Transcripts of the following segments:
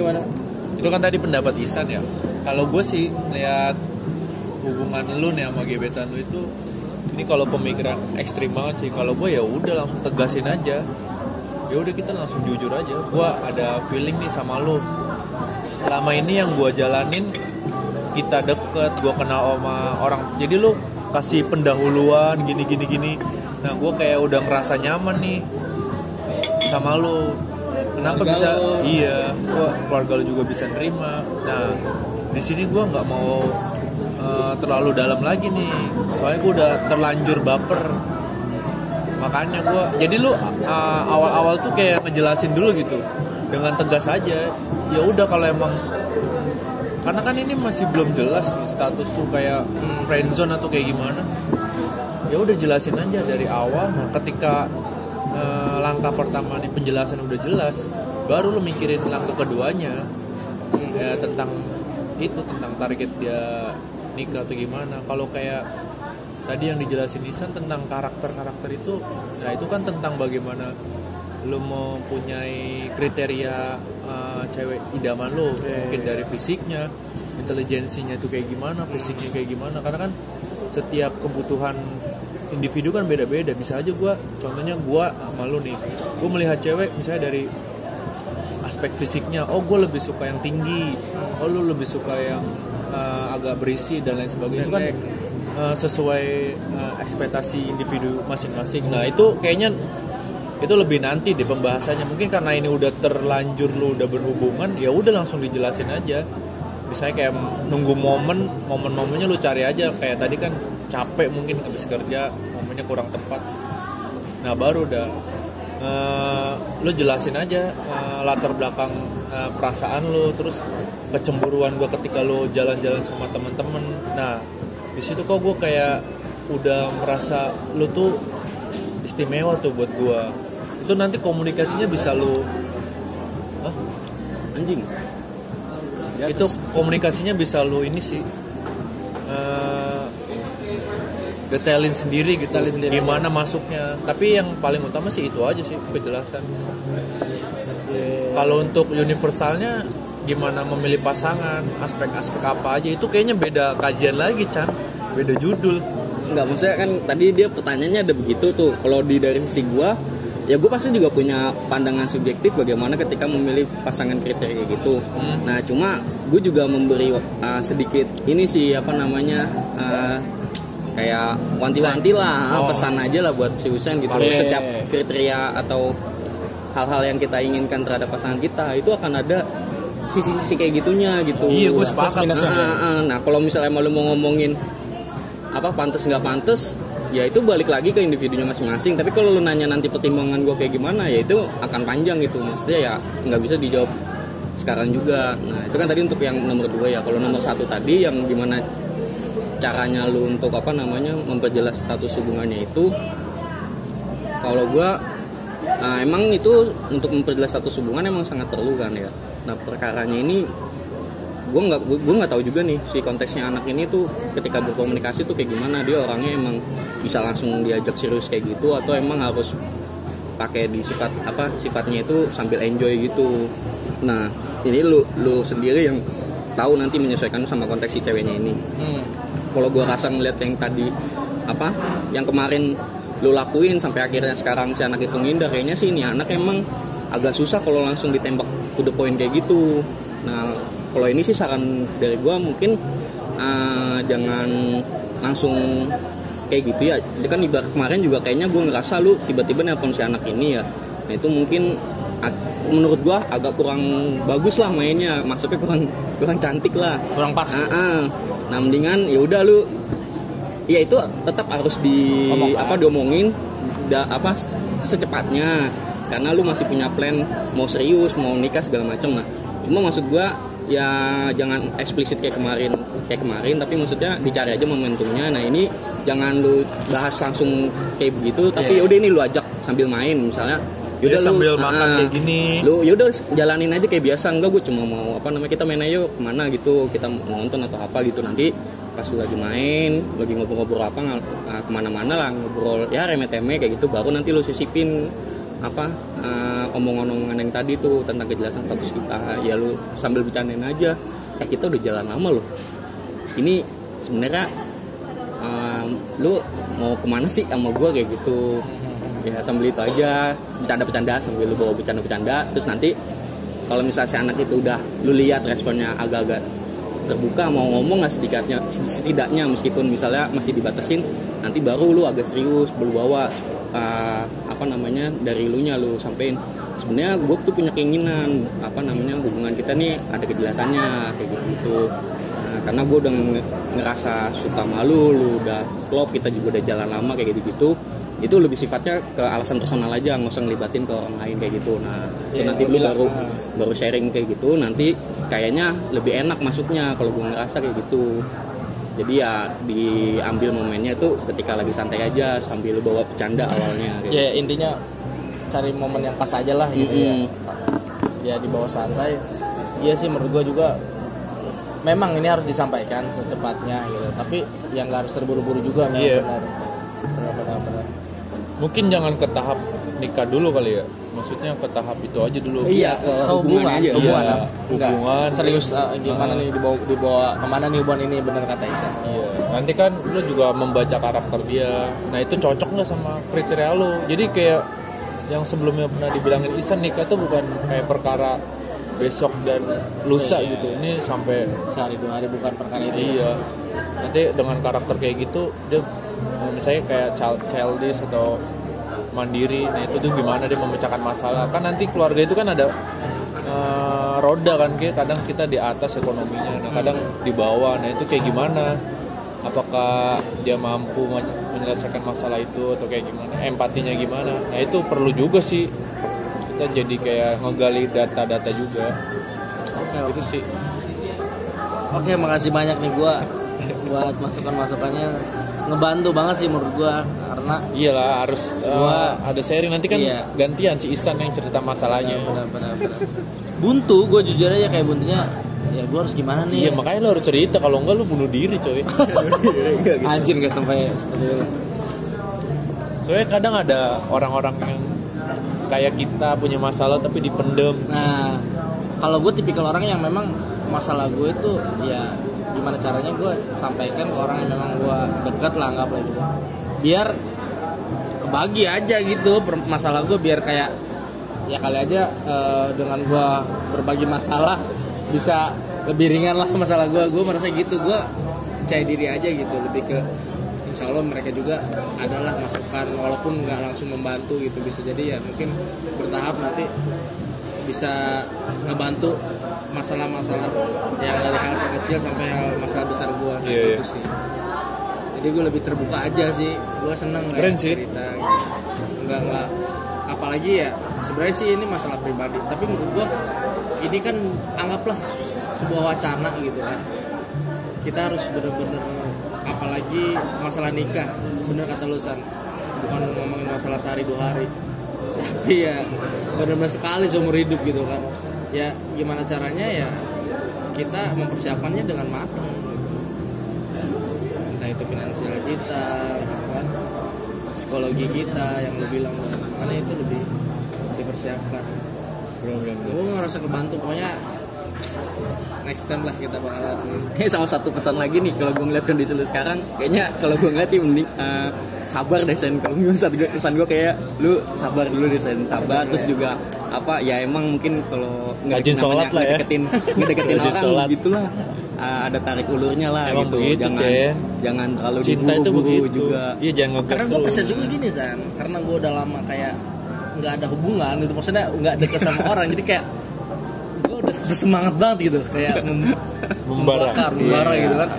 gimana? Itu kan tadi pendapat Isan ya. Kalau gue sih lihat hubungan lu nih sama gebetan lu itu ini kalau pemikiran ekstrim banget sih. Kalau gue ya udah langsung tegasin aja. Ya udah kita langsung jujur aja. Gue ada feeling nih sama lu. Selama ini yang gue jalanin kita deket gue kenal sama orang. Jadi lu kasih pendahuluan gini gini gini. Nah gue kayak udah ngerasa nyaman nih sama lu kenapa Keluarga bisa? Iya gua keluarga lu juga bisa nerima. Nah di sini gue nggak mau eh, terlalu dalam lagi nih. Soalnya gue udah terlanjur baper. Makanya gue jadi lu uh, awal-awal tuh kayak ngejelasin dulu gitu. Dengan tegas aja. Ya udah kalau emang karena kan ini masih belum jelas nih status tuh kayak friendzone atau kayak gimana. Ya udah jelasin aja dari awal. Nah ketika uh, langkah pertama nih penjelasan udah jelas baru lu mikirin langkah keduanya. Ya tentang itu tentang target dia nikah atau gimana. Kalau kayak tadi yang dijelasin Nisan tentang karakter-karakter itu nah itu kan tentang bagaimana lu mempunyai kriteria uh, cewek idaman lu. Iya, mungkin dari fisiknya intelijensinya itu kayak gimana fisiknya kayak gimana. Karena kan setiap kebutuhan individu kan beda-beda. Bisa aja gua contohnya gua sama lu nih. Gua melihat cewek misalnya dari aspek fisiknya oh gue lebih suka yang tinggi. Oh lu lebih suka yang uh, agak berisi dan lain sebagainya. Itu kan uh, sesuai uh, ekspektasi individu masing-masing. Nah itu kayaknya itu lebih nanti deh pembahasannya. Mungkin karena ini udah terlanjur lu udah berhubungan ya udah langsung dijelasin aja. Misalnya kayak nunggu momen momen-momennya lu cari aja. Kayak tadi kan capek mungkin habis kerja momennya kurang tepat. Nah baru udah eh, lu jelasin aja eh, latar belakang eh, perasaan lu terus kecemburuan gue ketika lu jalan-jalan sama temen-temen. Nah di situ kok gue kayak udah merasa lu tuh istimewa tuh buat gue itu nanti komunikasinya bisa lu Hah? anjing. Itu komunikasinya bisa lu ini sih eh, detailin sendiri gitu Detailin sendiri. gimana masuknya tapi yang paling utama sih itu aja sih penjelasan Iya. kalau untuk universalnya gimana memilih pasangan aspek-aspek apa aja itu kayaknya beda kajian lagi Chan beda judul Enggak, maksudnya kan tadi dia pertanyaannya ada begitu tuh. Kalau di dari sisi gua, ya gue pasti juga punya pandangan subjektif bagaimana ketika memilih pasangan kriteria gitu. Nah, cuma gue juga memberi uh, sedikit ini sih apa namanya uh, kayak wanti-wanti lah, Oh. pesan aja lah buat si Husain gitu. Oke. Setiap kriteria atau hal-hal yang kita inginkan terhadap pasangan kita itu akan ada sisi-sisi kayak gitunya gitu. iya gue Plus sepakat minusnya. Ah, ah, nah kalau misalnya mau lu mau ngomongin apa pantas nggak pantas ya itu balik lagi ke individunya masing-masing tapi kalau lu nanya nanti pertimbangan gue kayak gimana ya itu akan panjang gitu maksudnya ya nggak bisa dijawab sekarang juga nah itu kan tadi untuk yang nomor dua ya kalau nomor satu tadi yang gimana caranya lu untuk apa namanya memperjelas status hubungannya itu kalau gua nah, emang itu untuk memperjelas status hubungan emang sangat perlu kan ya. Nah perkaranya ini gue nggak gue nggak tahu juga nih si konteksnya anak ini tuh ketika berkomunikasi tuh kayak gimana. Dia orangnya emang bisa langsung diajak serius kayak gitu atau emang harus pakai di sifat apa sifatnya itu sambil enjoy gitu. Nah ini lu lu sendiri yang tahu nanti menyesuaikan sama konteks si ceweknya ini. Hmm. Kalau gue rasa ngeliat yang tadi apa yang kemarin lu lakuin sampai akhirnya sekarang si anak itu ngindar kayaknya sih ini anak emang agak susah kalau langsung ditembak to the point kayak gitu. Nah kalau ini sih saran dari gue mungkin eh, jangan langsung kayak gitu ya. Kan ibarat kemarin juga kayaknya gue ngerasa lu tiba-tiba nelpon si anak ini ya. Nah itu mungkin menurut gua agak kurang bagus lah mainnya. Maksudnya kurang kurang cantik lah. Kurang pas. Ah, ah. Nah, mendingan ya udah lu ya itu tetap harus di Omong. apa diomongin da, apa secepatnya. Karena lu masih punya plan mau serius mau nikah segala macam nah cuma maksud gua ya jangan eksplisit kayak kemarin kayak kemarin tapi maksudnya dicari aja momentumnya. Nah ini jangan lu bahas langsung kayak begitu tapi Iya. yaudah ini lu ajak sambil main. Misalnya Ya, yaudah lu sambil ah, makan ah, kayak gini. Lu yaudah jalanin aja kayak biasa. Enggak gue cuma mau apa namanya kita main aja yuk ke mana gitu. Kita mau nonton atau apa gitu. Nanti pas lu lagi main lagi ngobrol-ngobrol apa ah, ke mana-mana lah ngobrol ya remeh-temeh kayak gitu baru nanti lu sisipin apa eh, omongan-omongan yang tadi tuh tentang kejelasan status kita. Ya lu sambil bercandain aja. Eh kita udah jalan lama loh. Ini sebenarnya eh, lu mau ke mana sih sama gua kayak gitu ya sambil itu aja bercanda-bercanda sambil lu bawa bercanda-bercanda. Terus nanti kalau misalnya si anak itu udah lu lihat responnya agak-agak terbuka mau ngomong nggak sedikitnya setidaknya meskipun misalnya masih dibatasin nanti baru lu agak serius lu bawa uh, apa namanya dari lu nya lu sampein. Sebenarnya gue tuh punya keinginan apa namanya hubungan kita nih ada kejelasannya kayak gitu. Gitu Nah, karena gue udah nge- ngerasa suka malu lu udah klop kita juga udah jalan lama kayak gitu gitu itu lebih sifatnya ke alasan personal aja nggak usah ngelibatin ke orang lain kayak gitu. Nah itu Iya, nanti lu bilang, baru baru sharing kayak gitu nanti kayaknya lebih enak masuknya kalau gue ngerasa kayak gitu. Jadi ya diambil momennya tuh ketika lagi santai aja sambil bawa bercanda awalnya kayak ya intinya cari momen yang pas aja lah gitu Mm-mm. ya ya di bawah santai. Iya sih menurut gua juga memang ini harus disampaikan secepatnya gitu. Tapi yang nggak harus terburu-buru juga Iya. benar. Benar benar benar mungkin jangan ke tahap nikah dulu kali ya maksudnya ke tahap itu aja dulu iya ke ke hubungan hubungan aja. hubungan Iya, Enggak. hubungan. serius uh, gimana Ah. nih dibawa dibawa ke mana nih hubungan ini benar kata Isan Iya, nanti kan lu juga membaca karakter dia. Nah itu cocok nggak sama kriteria lu? Jadi kayak yang sebelumnya pernah dibilangin Isan nikah tuh bukan kayak perkara besok dan lusa Iya. gitu. Ini sampai sehari dua hari bukan perkara itu iya. Nanti dengan karakter kayak gitu dia misalnya kayak child childish atau mandiri. Nah itu tuh gimana dia memecahkan masalah? Kan nanti keluarga itu kan ada eh, roda kan kayak kadang kita di atas ekonominya, nah kadang di bawah. Nah itu kayak gimana? Apakah dia mampu men- menyelesaikan masalah itu atau kayak gimana? Empatinya gimana? Nah itu perlu juga sih kita jadi kayak ngegali data-data juga. oke Itu sih. Oke, makasih banyak nih gua buat masukan-masukannya ngebantu banget sih menurut gua karena Iyalah harus eh, Gua- ada sharing nanti kan Iya. gantian si Isan yang cerita masalahnya. benar benar benar. Buntu, gue jujur aja kayak buntunya ya gua harus gimana nih? Iya makanya lo harus cerita kalau enggak lo bunuh diri coy. Anjir gak sampai seperti itu. Soalnya kadang ada orang-orang yang kayak kita punya masalah tapi dipendem. Nah, kalau gue tipikal orang yang memang masalah gue itu ya gimana caranya gue sampaikan ke orang yang memang gue dekat lah anggap lah gitu. Biar kebagi aja gitu masalah gue biar kayak ya kali aja eh, dengan gue berbagi masalah bisa lebih ringan lah masalah gue gue merasa gitu gue percaya diri aja gitu. Lebih ke insya Allah mereka juga adalah masukan walaupun nggak langsung membantu gitu. Bisa jadi ya mungkin bertahap nanti bisa ngebantu masalah-masalah yang dari hal terkecil sampai hal masalah besar gue kayak Iya, gitu iya. sih. Jadi gue lebih terbuka aja sih. Gue seneng Keren kayak sih. cerita gitu. nggak nggak apalagi ya sebenarnya sih ini masalah pribadi. Tapi menurut gue ini kan anggaplah sebuah wacana gitu kan. Kita harus bener-bener apalagi masalah nikah. Bener kata lu San. Bukan ngomongin masalah sehari dua hari tapi ya bener-bener sekali seumur hidup gitu kan. Ya gimana caranya ya kita mempersiapkannya dengan matang. Gitu. entah itu finansial kita gitu kan. Psikologi kita yang lu bilang mana itu lebih dipersiapkan. Gue ngerasa kebantu pokoknya next time lah kita bakalan Eh sama satu pesan lagi nih kalau gue ngeliat kondisi lu sekarang kayaknya kalau gue ngeliat sih mending eh, sabar deh sen. Kalau pesan gue pesan gue kayak lu sabar dulu deh sen. Sabar. Terus juga apa ya emang mungkin kalau Rajin sholat lah ya. ngedeketin ngedeketin Rajin orang sholat. gitulah. Eh, ada tarik ulurnya lah Emang gitu. begitu, jangan jangan terlalu Cinta itu begitu. juga. Iya jangan ngegas karena gue percaya juga gini san. Karena gue udah lama kayak nggak ada hubungan gitu. Maksudnya nggak deket sama orang. Jadi kayak bersemangat banget gitu kayak mem- Membara. membakar membara Iya. gitu kan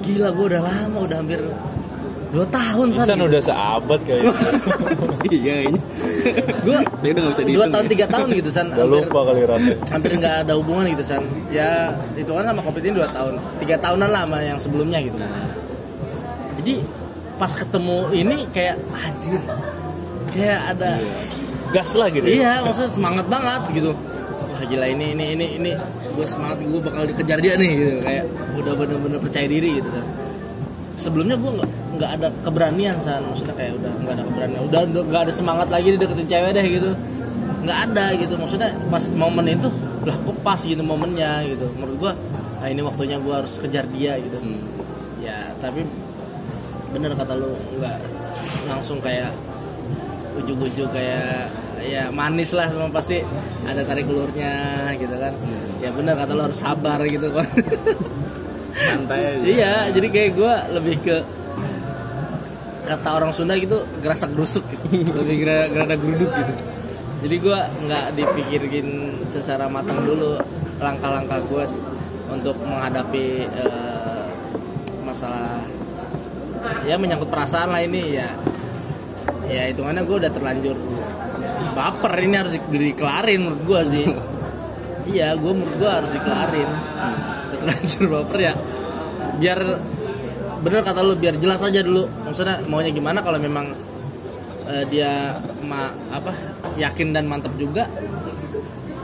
gila gue udah lama udah hampir dua tahun san gitu. udah seabad kayaknya. iya ini gue saya udah nggak bisa dua tahun ya. tiga tahun gitu san Udah hampir lupa kali Rata. hampir nggak ada hubungan gitu san ya itu kan sama covid ini dua tahun tiga tahunan lah sama yang sebelumnya gitu Nah, jadi pas ketemu ini kayak anjir kayak ada Gas lah gitu. iya maksudnya semangat banget gitu gila ini ini ini ini gue semangat gue bakal dikejar dia nih gitu. Kayak udah bener-bener percaya diri gitu kan. Sebelumnya gue nggak nggak ada keberanian san. Maksudnya kayak udah nggak ada keberanian. Udah nggak ada semangat lagi deketin cewek deh gitu. Nggak ada gitu. Maksudnya pas momen itu lah kok pas gitu momennya gitu. Menurut gua nah ini waktunya gua harus kejar dia gitu. Hmm. ya tapi bener kata lu nggak langsung kayak ujuk-ujuk kayak ya manis lah semua pasti ada tarik ulurnya gitu kan. Ya bener kata lu harus sabar gitu kan santai aja. Iya jadi kayak gue lebih ke kata orang Sunda gitu gerasak gerusuk gitu. Lebih gera- gerada geruduk gitu. Jadi gue nggak dipikirin secara matang dulu langkah-langkah gue untuk menghadapi eh, masalah ya menyangkut perasaan lah ini ya. Ya hitungannya gue udah terlanjur baper ini harus di- dikelarin menurut gue sih. Iya gue menurut gue harus dikelarin. Udah terlanjur baper ya. Biar bener kata lu biar jelas aja dulu. Maksudnya maunya gimana kalau memang eh, dia ma apa yakin dan mantap juga?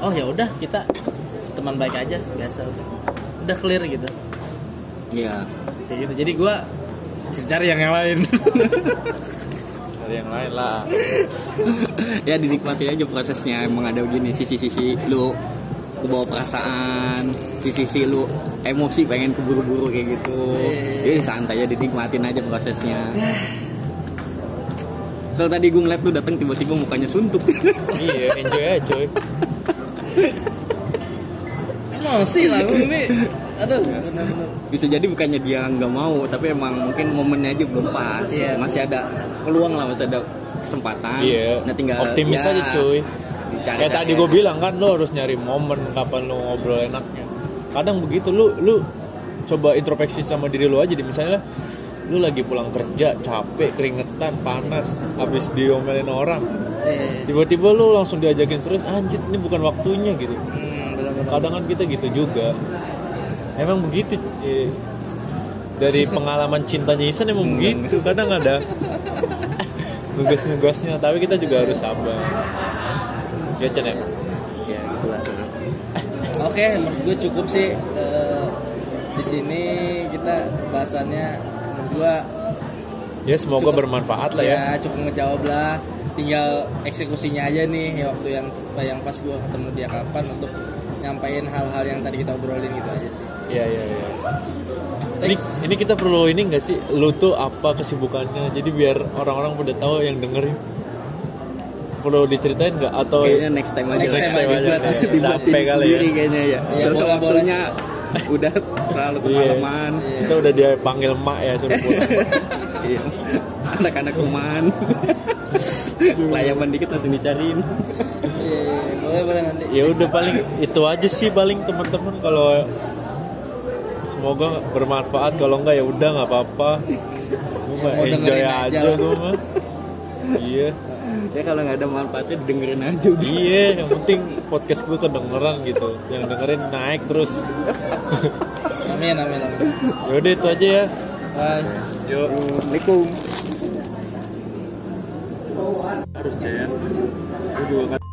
Oh ya udah kita teman baik aja biasa. Udah udah clear gitu. Iya. Kayak gitu. Jadi gue cari yang yang lain Cari yang lain lah. ya dinikmati aja prosesnya emang ada begini sisi-sisi lu lu bawa perasaan sisi-sisi lu emosi pengen keburu-buru kayak gitu Iya. jadi santai aja dinikmatin aja prosesnya so tadi gue ngeliat lu datang tiba-tiba mukanya suntuk iya, enjoy aja coy. emosi lah lu ini aduh bener-bener. bisa jadi bukannya dia nggak mau tapi emang mungkin momennya aja belum pas Iya. masih ada peluang lah masih ada kesempatan Iya. nah tinggal Optimis ya, aja cuy. Kayak tadi gue bilang kan lo harus nyari momen kapan lo ngobrol enaknya. Kadang begitu lu lu coba introspeksi sama diri lu aja di misalnya lu lagi pulang kerja capek keringetan panas habis diomelin orang eh, tiba-tiba lu langsung diajakin serius anjir ini bukan waktunya gitu hmm, kadang kan kita gitu juga emang begitu eh. dari pengalaman cintanya Isan emang begitu kadang ada nugas-nugasnya tapi kita juga harus sabar ya Cen ya ya gitu lah Oke, menurut gue cukup sih eh, di sini kita bahasannya menurut gue ya semoga Cukup. bermanfaat lah ya ya cukup ngejawab lah. Tinggal eksekusinya aja nih ya, waktu yang yang pas gue ketemu dia kapan untuk nyampein hal-hal yang tadi kita obrolin gitu aja sih. iya iya iya ini, Next. ini kita perlu ini nggak sih lu tuh apa kesibukannya jadi biar orang-orang udah tahu yang dengerin perlu diceritain nggak atau kayaknya next time aja Next time aja. Buat Iya. dibuatin Capek kali sendiri ya. kayaknya ya Iya, soalnya boleh, waktunya udah terlalu Iya. kemalaman kita udah dia panggil mak ya suruh pulang Iya. anak-anak rumahan layaman dikit langsung dicariin. Iya, iya, boleh boleh nanti. ya udah paling itu aja sih paling teman-teman kalau semoga bermanfaat kalau enggak ya udah nggak apa-apa. Gue mah enjoy aja, gue mah. Iya. Ya kalau nggak ada manfaatnya dengerin aja udah. Iya yang penting podcast gue kedengeran gitu. Yang dengerin naik terus. Amin amin amin. ya udah itu aja ya. Bye. yuk Assalamualaikum harus Jen gue juga kan